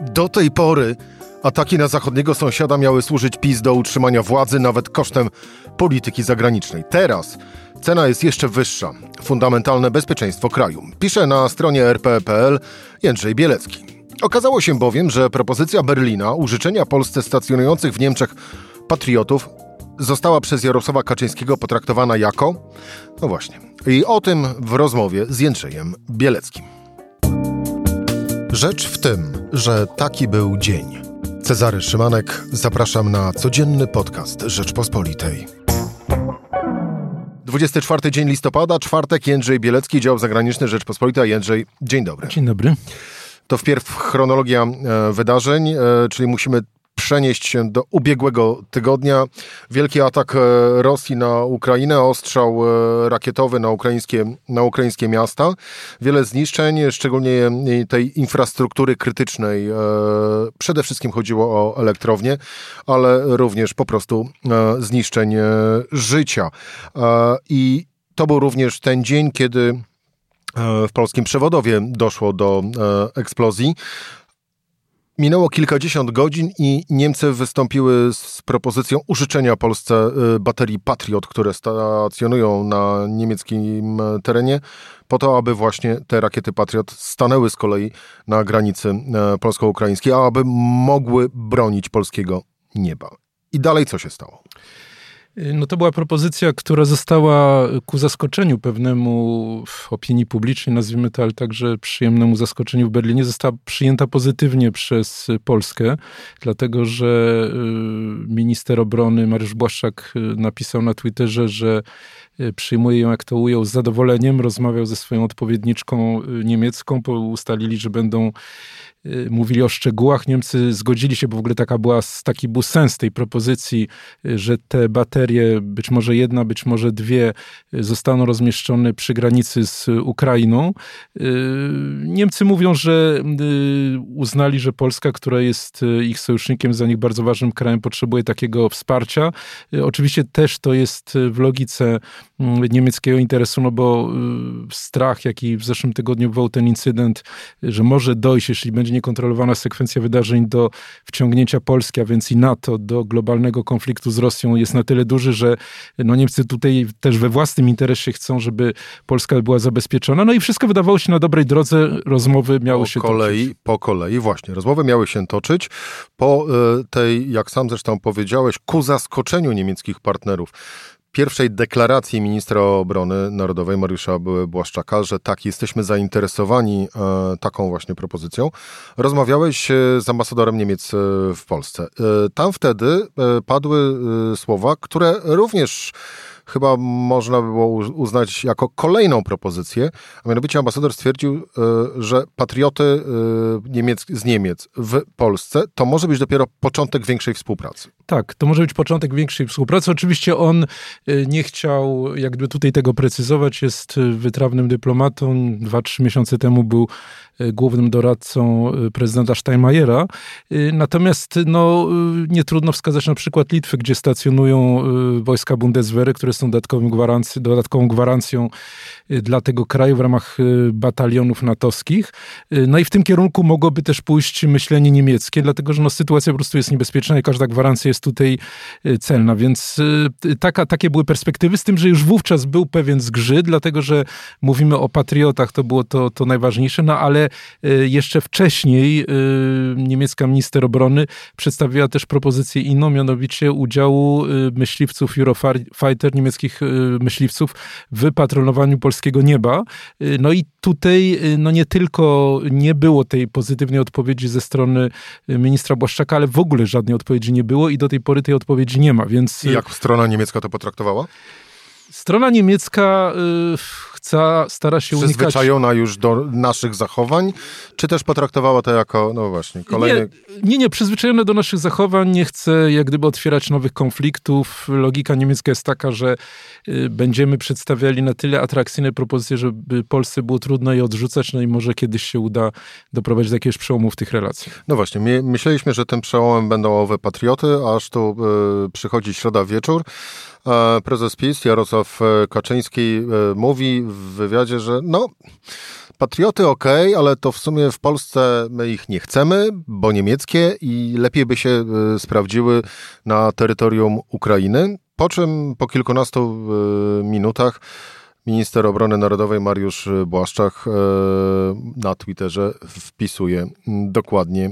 Do tej pory ataki na zachodniego sąsiada miały służyć PiS do utrzymania władzy nawet kosztem polityki zagranicznej. Teraz cena jest jeszcze wyższa. Fundamentalne bezpieczeństwo kraju. Pisze na stronie rp.pl Jędrzej Bielecki. Okazało się bowiem, że propozycja Berlina użyczenia Polsce stacjonujących w Niemczech patriotów została przez Jarosława Kaczyńskiego potraktowana jako... No właśnie. I o tym w rozmowie z Jędrzejem Bieleckim. Rzecz w tym, że taki był dzień. Cezary Szymanek, zapraszam na codzienny podcast Rzeczpospolitej. 24 dzień listopada, czwartek, Jędrzej Bielecki, dział zagraniczny Rzeczpospolita. Jędrzej, dzień dobry. Dzień dobry. To wpierw chronologia e, wydarzeń, e, czyli musimy przenieść się do ubiegłego tygodnia. Wielki atak e, Rosji na Ukrainę, ostrzał e, rakietowy na ukraińskie, na ukraińskie miasta. Wiele zniszczeń, szczególnie tej infrastruktury krytycznej. E, przede wszystkim chodziło o elektrownię, ale również po prostu zniszczeń życia. I to był również ten dzień, kiedy w polskim przewodowie doszło do eksplozji. Minęło kilkadziesiąt godzin i Niemcy wystąpiły z propozycją użyczenia Polsce y, baterii Patriot, które stacjonują na niemieckim terenie, po to, aby właśnie te rakiety Patriot stanęły z kolei na granicy e, polsko-ukraińskiej, a aby mogły bronić polskiego nieba. I dalej co się stało? No to była propozycja, która została ku zaskoczeniu pewnemu opinii publicznej, nazwijmy to, ale także przyjemnemu zaskoczeniu w Berlinie, została przyjęta pozytywnie przez Polskę, dlatego że y, minister obrony Mariusz Błaszczak y, napisał na Twitterze, że y, przyjmuje ją, jak to ujął, z zadowoleniem, rozmawiał ze swoją odpowiedniczką niemiecką, ustalili, że będą Y, mówili o szczegółach. Niemcy zgodzili się, bo w ogóle taka była, taki był sens tej propozycji, y, że te baterie, być może jedna, być może dwie, y, zostaną rozmieszczone przy granicy z Ukrainą. Niemcy mówią, że uznali, że Polska, która jest ich sojusznikiem, za nich bardzo ważnym krajem, potrzebuje takiego wsparcia. Oczywiście też to jest w logice niemieckiego interesu, no bo strach, jaki w zeszłym tygodniu był ten incydent, że może dojść, jeśli będzie niekontrolowana sekwencja wydarzeń do wciągnięcia Polski, a więc i NATO do globalnego konfliktu z Rosją jest na tyle duży, że no Niemcy tutaj też we własnym interesie chcą, żeby Polska była zabezpieczona. No i wszystko wydawało się na dobrej drodze, rozmowy miały po się kolei, toczyć. Po kolei, właśnie, rozmowy miały się toczyć po e, tej, jak sam zresztą powiedziałeś, ku zaskoczeniu niemieckich partnerów pierwszej deklaracji ministra obrony narodowej Mariusza Błaszczaka, że tak, jesteśmy zainteresowani e, taką właśnie propozycją, rozmawiałeś e, z ambasadorem Niemiec e, w Polsce. Tam wtedy padły słowa, które również chyba można by było uznać jako kolejną propozycję, a mianowicie ambasador stwierdził, e, że patrioty e, Niemiec, z Niemiec w Polsce to może być dopiero początek większej współpracy. Tak, to może być początek większej współpracy. Oczywiście on e, nie chciał jakby tutaj tego precyzować, jest wytrawnym dyplomatą. Dwa, trzy miesiące temu był głównym doradcą prezydenta Steinmeiera. Natomiast no, nie trudno wskazać na przykład Litwy, gdzie stacjonują wojska Bundeswehry, które są dodatkową, gwaranc dodatkową gwarancją dla tego kraju w ramach batalionów natowskich. No i w tym kierunku mogłoby też pójść myślenie niemieckie, dlatego że no, sytuacja po prostu jest niebezpieczna i każda gwarancja jest tutaj celna. Więc taka, takie były perspektywy, z tym, że już wówczas był pewien zgrzyt, dlatego że mówimy o patriotach, to było to, to najważniejsze, no ale jeszcze wcześniej niemiecka minister obrony przedstawiła też propozycję inną, mianowicie udziału myśliwców Eurofighter niemieckich y, myśliwców w patronowaniu polskiego nieba. Y, no i tutaj y, no nie tylko nie było tej pozytywnej odpowiedzi ze strony ministra Błaszczaka, ale w ogóle żadnej odpowiedzi nie było i do tej pory tej odpowiedzi nie ma, więc... I jak strona niemiecka to potraktowała? Strona niemiecka chce, stara się unikać... Przyzwyczajona już do naszych zachowań, czy też potraktowała to jako, no właśnie, kolejny... Nie, nie, nie, przyzwyczajona do naszych zachowań, nie chce jak gdyby otwierać nowych konfliktów. Logika niemiecka jest taka, że y, będziemy przedstawiali na tyle atrakcyjne propozycje, żeby Polsce było trudno je odrzucać, no i może kiedyś się uda doprowadzić do jakiegoś przełomu w tych relacjach. No właśnie, my, myśleliśmy, że tym przełomem będą owe patrioty, aż tu y, przychodzi środa wieczór, Prezes PiS Jarosław e, Kaczyński e, mówi w wywiadzie, że no, patrioty ok, ale to w sumie w Polsce my ich nie chcemy, bo niemieckie i lepiej by się y, sprawdziły na terytorium Ukrainy. Po czym po kilkunastu y, minutach minister obrony narodowej Mariusz Błaszczak y, na Twitterze wpisuje dokładnie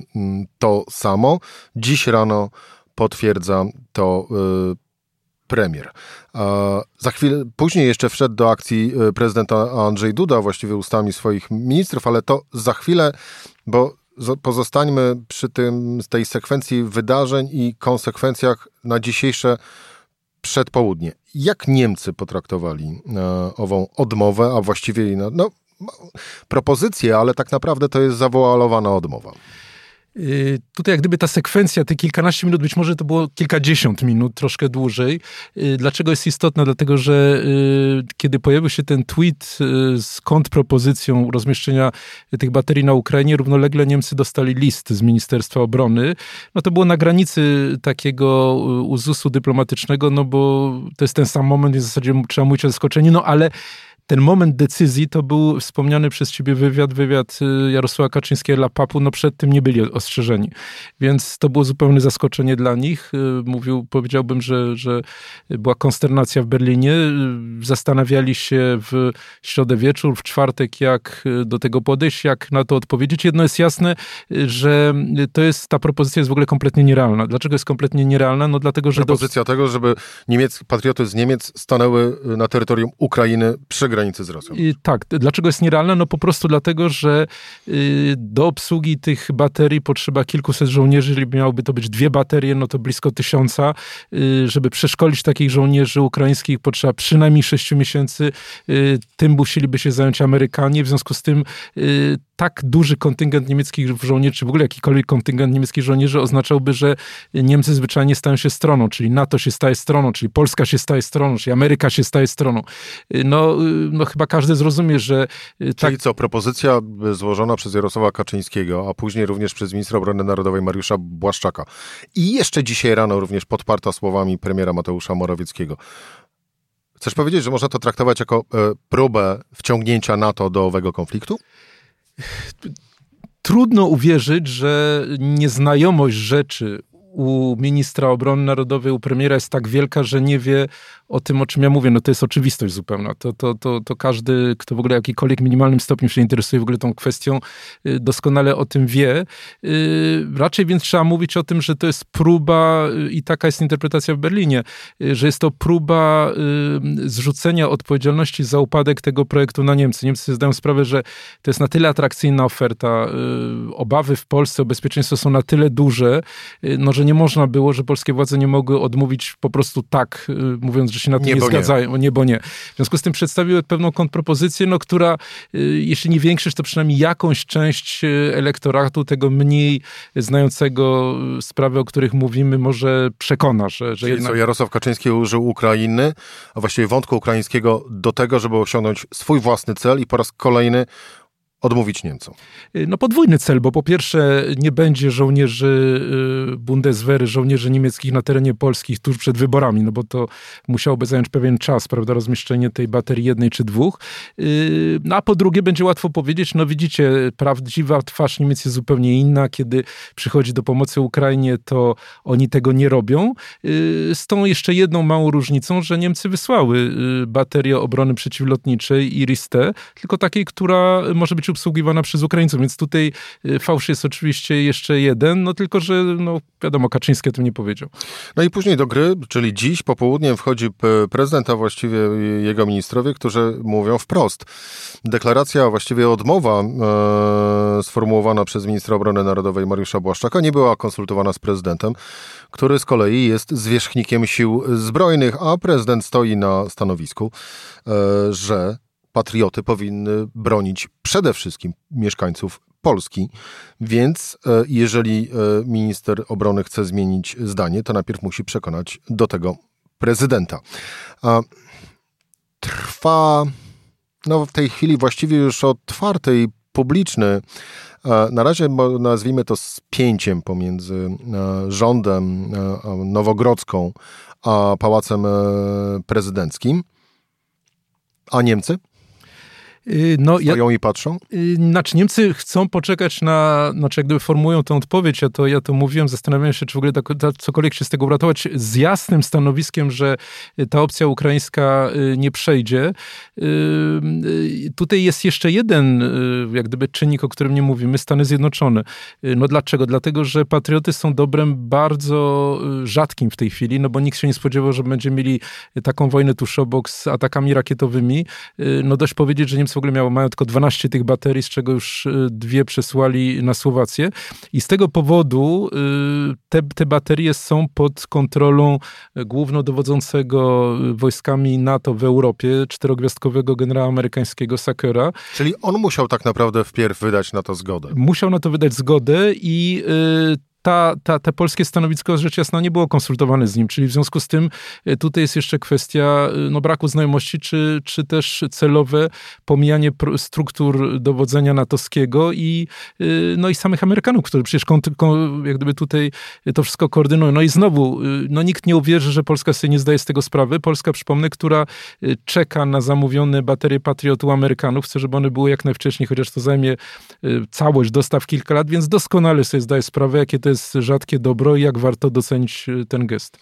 to samo. Dziś rano potwierdza to premier. Za chwilę, później jeszcze wszedł do akcji e, prezydenta Andrzej Duda, właściwie ustami swoich ministrów, ale to za chwilę, bo pozostańmy przy tym, tej sekwencji wydarzeń i konsekwencjach na dzisiejsze przedpołudnie. Jak Niemcy potraktowali e, ową odmowę, a właściwie no, propozycję, ale tak naprawdę to jest zawoalowana odmowa. Y, tutaj jak gdyby ta sekwencja, te kilkanaście minut, być może to było kilkadziesiąt minut, troszkę dłużej. Y, dlaczego jest istotna? Dlatego, że y, kiedy pojawił się ten tweet z kontrpropozycją rozmieszczenia tych baterii na Ukrainie, równolegle Niemcy dostali list z Ministerstwa Obrony. No to było na granicy takiego uzusu dyplomatycznego, no bo to jest ten sam moment, w zasadzie trzeba mówić o zaskoczeniu, no ale ten moment decyzji to był wspomniany przez ciebie wywiad, wywiad y, Jarosława Kaczyńskiego dla Papu, no przed tym nie byli ostrzeżeni. Więc to było zupełne zaskoczenie dla nich. Y, mówił, powiedziałbym, że, że była konsternacja w Berlinie. Y, zastanawiali się w środę wieczór, w czwartek, jak do tego podejść, jak na to odpowiedzieć. Jedno jest jasne, że to jest, ta propozycja jest w ogóle kompletnie nierealna. Dlaczego jest kompletnie nierealna? No dlatego, że... Propozycja do... tego, żeby Niemiec, patrioty z Niemiec stanęły na terytorium Ukrainy przy granicy z Rosją. I, tak. Dlaczego jest nierealne? No po prostu dlatego, że y, do obsługi tych baterii potrzeba kilkuset żołnierzy. Jeżeli miałoby to być dwie baterie, no to blisko tysiąca. Y, żeby przeszkolić takich żołnierzy ukraińskich potrzeba przynajmniej sześciu miesięcy. Y, tym musieliby się zająć Amerykanie. W związku z tym y, tak duży kontyngent niemieckich żołnierzy, w ogóle jakikolwiek kontyngent niemieckich żołnierzy oznaczałby, że Niemcy zwyczajnie stają się stroną, czyli NATO się staje stroną, czyli Polska się staje stroną, czyli Ameryka się staje stroną. No, no chyba każdy zrozumie, że... Czyli tak... co, propozycja złożona przez Jarosława Kaczyńskiego, a później również przez ministra obrony narodowej Mariusza Błaszczaka i jeszcze dzisiaj rano również podparta słowami premiera Mateusza Morawieckiego. Chcesz powiedzieć, że można to traktować jako e, próbę wciągnięcia NATO do owego konfliktu? Trudno uwierzyć, że nieznajomość rzeczy u ministra obrony narodowej, u premiera jest tak wielka, że nie wie o tym, o czym ja mówię, no to jest oczywistość zupełna. To, to, to, to każdy, kto w ogóle jakikolwiek minimalnym stopniu się interesuje w ogóle tą kwestią, y, doskonale o tym wie. Y, raczej więc trzeba mówić o tym, że to jest próba, y, i taka jest interpretacja w Berlinie, że jest to próba zrzucenia odpowiedzialności za upadek tego projektu na Niemcy. Niemcy zdają sprawę, że to jest na tyle atrakcyjna oferta, obawy w Polsce o bezpieczeństwo są na tyle duże, no, że nie można było, że polskie władze nie mogły odmówić po prostu tak, mówiąc, że się na to nie, nie zgadzają, nie. nie, bo nie. W związku z tym przedstawiły pewną kontrpropozycję, no, która, y, jeśli nie większość, to przynajmniej jakąś część y, elektoratu, tego mniej znającego y, sprawy, o których mówimy, może przekona, że, że jednak... co, Jarosław Kaczyński użył Ukrainy, a właściwie wątku ukraińskiego do tego, żeby osiągnąć swój własny cel i po raz kolejny odmówić Niemcom? Y, no podwójny cel, bo po pierwsze nie będzie żołnierzy y, Bundeswehry, żołnierzy niemieckich na terenie Polski tuż przed wyborami, no bo to musiałoby zająć pewien czas, prawda, rozmieszczenie tej baterii jednej czy dwóch. Y, no a po drugie będzie łatwo powiedzieć, no widzicie, prawdziwa twarz Niemiec jest zupełnie inna, kiedy przychodzi do pomocy Ukrainie, to oni tego nie robią. Z tą jeszcze jedną małą różnicą, że Niemcy wysłały baterię obrony przeciwlotniczej Iris-T, tylko takiej, która może być obsługiwana przez Ukraińców, więc tutaj y, fałsz jest oczywiście jeszcze jeden, no tylko, że no wiadomo, Kaczyński o tym nie powiedział. No i później do gry, czyli dziś popołudniem wchodzi prezydent, a właściwie jego ministrowie, którzy mówią wprost. Deklaracja, a właściwie odmowa e, sformułowana przez ministra obrony narodowej Mariusza Błaszczaka nie była konsultowana z prezydentem, który z kolei jest zwierzchnikiem sił zbrojnych, a prezydent stoi na stanowisku, e, że patrioty powinny bronić przede wszystkim mieszkańców Polski. Więc e, jeżeli e, minister obrony chce zmienić zdanie, to najpierw musi przekonać do tego prezydenta. Trwa no, w tej chwili właściwie już otwarty i publiczny na razie nazwijmy to spięciem pomiędzy e, rządem nowogrodzką a pałacem prezydenckim. A Niemcy? Y, no, Stoją ja, i patrzą? Y, znaczy Niemcy chcą poczekać na, znaczy jak gdyby formułują tę odpowiedź, ja to, ja to mówiłem, zastanawiam się, czy w ogóle tak, tak, cokolwiek się z tego uratować, z jasnym stanowiskiem, że ta opcja ukraińska y, nie przejdzie. Tutaj jest jeszcze jeden jak gdyby czynnik, o którym nie mówimy, Stany Zjednoczone. No dlaczego? Dlatego, że patrioty są dobrem bardzo rzadkim w tej chwili, no bo nikt się nie spodziewał, że będziemy mieli taką wojnę tuż obok z atakami rakietowymi. No dość powiedzieć, że Niemcy w ogóle miało, mają tylko 12 tych baterii, z czego już y, dwie przesłali na Słowację. I z tego powodu y, te, te baterie są pod kontrolą głównodowodzącego wojskami NATO w Europie, czterogwiazdkowego generała amerykańskiego Sakera. Czyli on musiał tak naprawdę wpierw wydać na to zgodę. Musiał na to wydać zgodę i y, ta, ta, te polskie stanowisko rzecz jasna nie było konsultowane z nim, czyli w związku z tym e, tutaj jest jeszcze kwestia e, no, braku znajomości, czy, czy też celowe pomijanie struktur dowodzenia natowskiego i, e, no, i samych Amerykanów, którzy przecież jak gdyby tutaj to wszystko koordynują. No i znowu, no nikt nie uwierzy, że Polska sobie nie zdaje z tego sprawy. Polska, przypomnę, która czeka na zamówione baterie Patriot u Amerykanów, chce, żeby one były jak najwcześniej, chociaż to zajmie całość dostaw kilka lat, więc doskonale sobie zdaje sprawę, jakie to jest jest rzadkie dobro i jak warto docenić e, ten gest.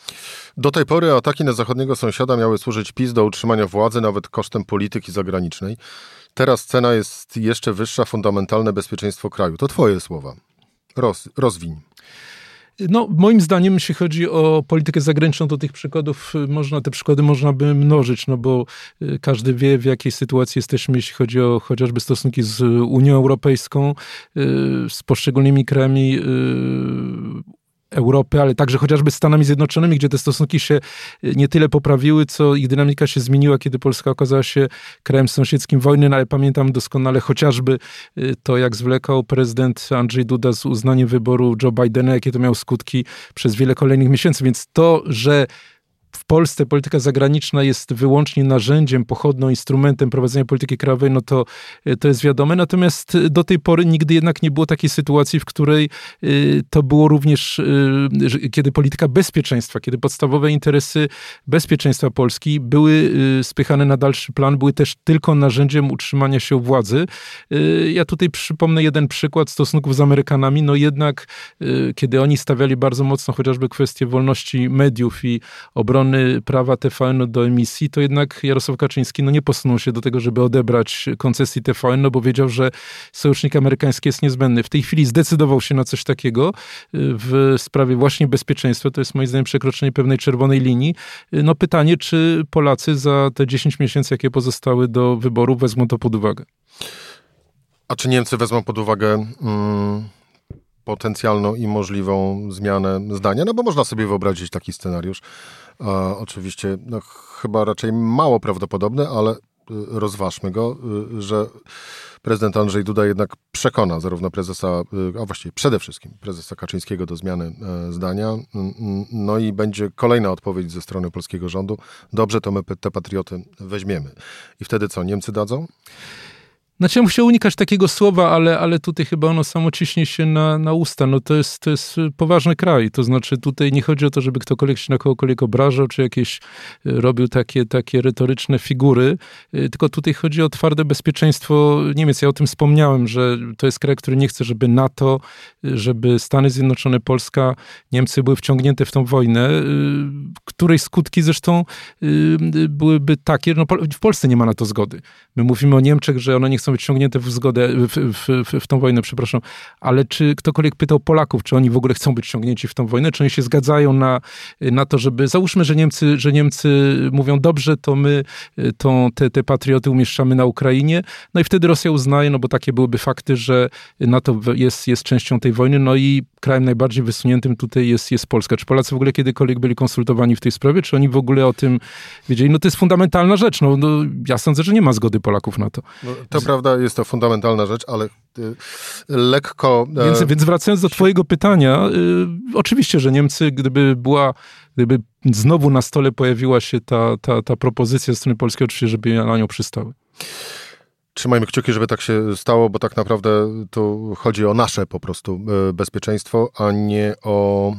Do tej pory ataki na zachodniego sąsiada miały służyć PiS do utrzymania władzy, nawet kosztem polityki zagranicznej. Teraz cena jest jeszcze wyższa, fundamentalne bezpieczeństwo kraju. To twoje słowa. Roz, rozwiń. No, moim zdaniem, jeśli chodzi o politykę zagraniczną, to tych przykładów y, można, te przykłady można by mnożyć, no bo y, każdy wie, w jakiej sytuacji jesteśmy, jeśli chodzi o chociażby stosunki z Unią Europejską, y, z poszczególnymi krajami Europy, ale także chociażby Stanami Zjednoczonymi, gdzie te stosunki się y, nie tyle poprawiły, co ich dynamika się zmieniła, kiedy Polska okazała się krajem sąsiedzkim wojny, no ale pamiętam doskonale chociażby y, to, jak zwlekał prezydent Andrzej Duda z uznaniem wyboru Joe Bidena, jakie to miało skutki przez wiele kolejnych miesięcy. Więc to, że Polsce polityka zagraniczna jest wyłącznie narzędziem, pochodną, instrumentem prowadzenia polityki krajowej, no to, e, to jest wiadome. Natomiast e, do tej pory nigdy jednak nie było takiej sytuacji, w której e, to było również, kiedy polityka bezpieczeństwa, kiedy podstawowe interesy bezpieczeństwa Polski były spychane na dalszy plan, były też tylko narzędziem utrzymania się władzy. Ja tutaj przypomnę jeden przykład stosunków z Amerykanami, no jednak kiedy oni stawiali bardzo mocno chociażby kwestię wolności mediów i obrony prawa TVN do emisji, to jednak Jarosław Kaczyński no, nie posunął się do tego, żeby odebrać koncesji TVN, no, bo wiedział, że sojusznik amerykański jest niezbędny. W tej chwili zdecydował się na coś takiego y, w sprawie właśnie bezpieczeństwa. To jest moim zdaniem przekroczenie pewnej czerwonej linii. Y, no pytanie, czy Polacy za te 10 miesięcy, jakie pozostały do wyboru, wezmą to pod uwagę? A czy Niemcy wezmą pod uwagę mm, potencjalną i możliwą zmianę zdania? No bo można sobie wyobrazić taki scenariusz, oczywiście no, chyba raczej mało prawdopodobny, ale y, rozważmy go, y, że prezydent Andrzej Duda jednak przekona zarówno prezesa, y, a właściwie przede wszystkim prezesa Kaczyńskiego do zmiany e, zdania. No i będzie kolejna odpowiedź ze strony polskiego rządu. Dobrze, to my te patrioty weźmiemy. I wtedy co, Niemcy dadzą? Znaczy ja musiał unikać takiego słowa, ale, ale tutaj chyba ono samo ciśnie się na, na usta. No to jest, to jest poważny kraj. To znaczy tutaj nie chodzi o to, żeby ktokolwiek się na kogokolwiek obrażał, czy jakieś e, robił takie, takie retoryczne figury, e, tylko tutaj chodzi o twarde bezpieczeństwo Niemiec. Ja o tym wspomniałem, że to jest kraj, który nie chce, żeby NATO, żeby Stany Zjednoczone, Polska, Niemcy były wciągnięte w tą wojnę, której skutki zresztą byłyby takie, no w Polsce nie ma na to zgody. My mówimy o Niemczech, że one nie chcą chcą być wciągnięte w zgodę, w, w, w, w tą wojnę, przepraszam. Ale czy ktokolwiek pytał Polaków, czy oni w ogóle chcą być wciągnięci w tą wojnę, czy oni się zgadzają na, na to, żeby, załóżmy, że Niemcy, że Niemcy mówią, dobrze, to my tą, te, te patrioty umieszczamy na Ukrainie, no i wtedy Rosja uznaje, no bo takie byłyby fakty, że NATO jest, jest częścią tej wojny, no i krajem najbardziej wysuniętym tutaj jest, jest Polska. Czy Polacy w ogóle kiedykolwiek byli konsultowani w tej sprawie, czy oni w ogóle o tym wiedzieli? No to jest fundamentalna rzecz. No, no ja sądzę, że nie ma zgody Polaków na to. No, to prawda, jest to fundamentalna rzecz, ale y, lekko... E, więc, więc wracając do twojego pytania, y, oczywiście, że Niemcy, gdyby była, gdyby znowu na stole pojawiła się ta, ta, ta propozycja ze strony polskiej, oczywiście, żeby na nią przystały. Trzymajmy kciuki, żeby tak się stało, bo tak naprawdę tu chodzi o nasze po prostu e, bezpieczeństwo, a nie o,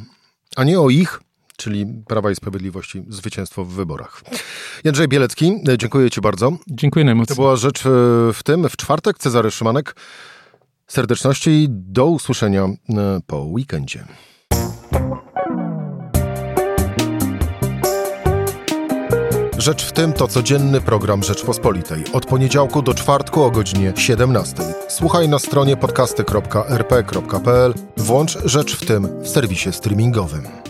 a nie o ich, czyli Prawa i Sprawiedliwości, zwycięstwo w wyborach. Jędrzej Bielecki, dziękuję Ci bardzo. Dziękuję najmocniej. To była rzecz e, w tym, w czwartek. Cezary Szymanek. Serdeczności i do usłyszenia e, po weekendzie. Rzecz w tym to codzienny program Rzeczpospolitej. Od poniedziałku do czwartku o godzinie 17. Słuchaj na stronie podcasty.rp.pl. Włącz Rzecz w tym w serwisie streamingowym.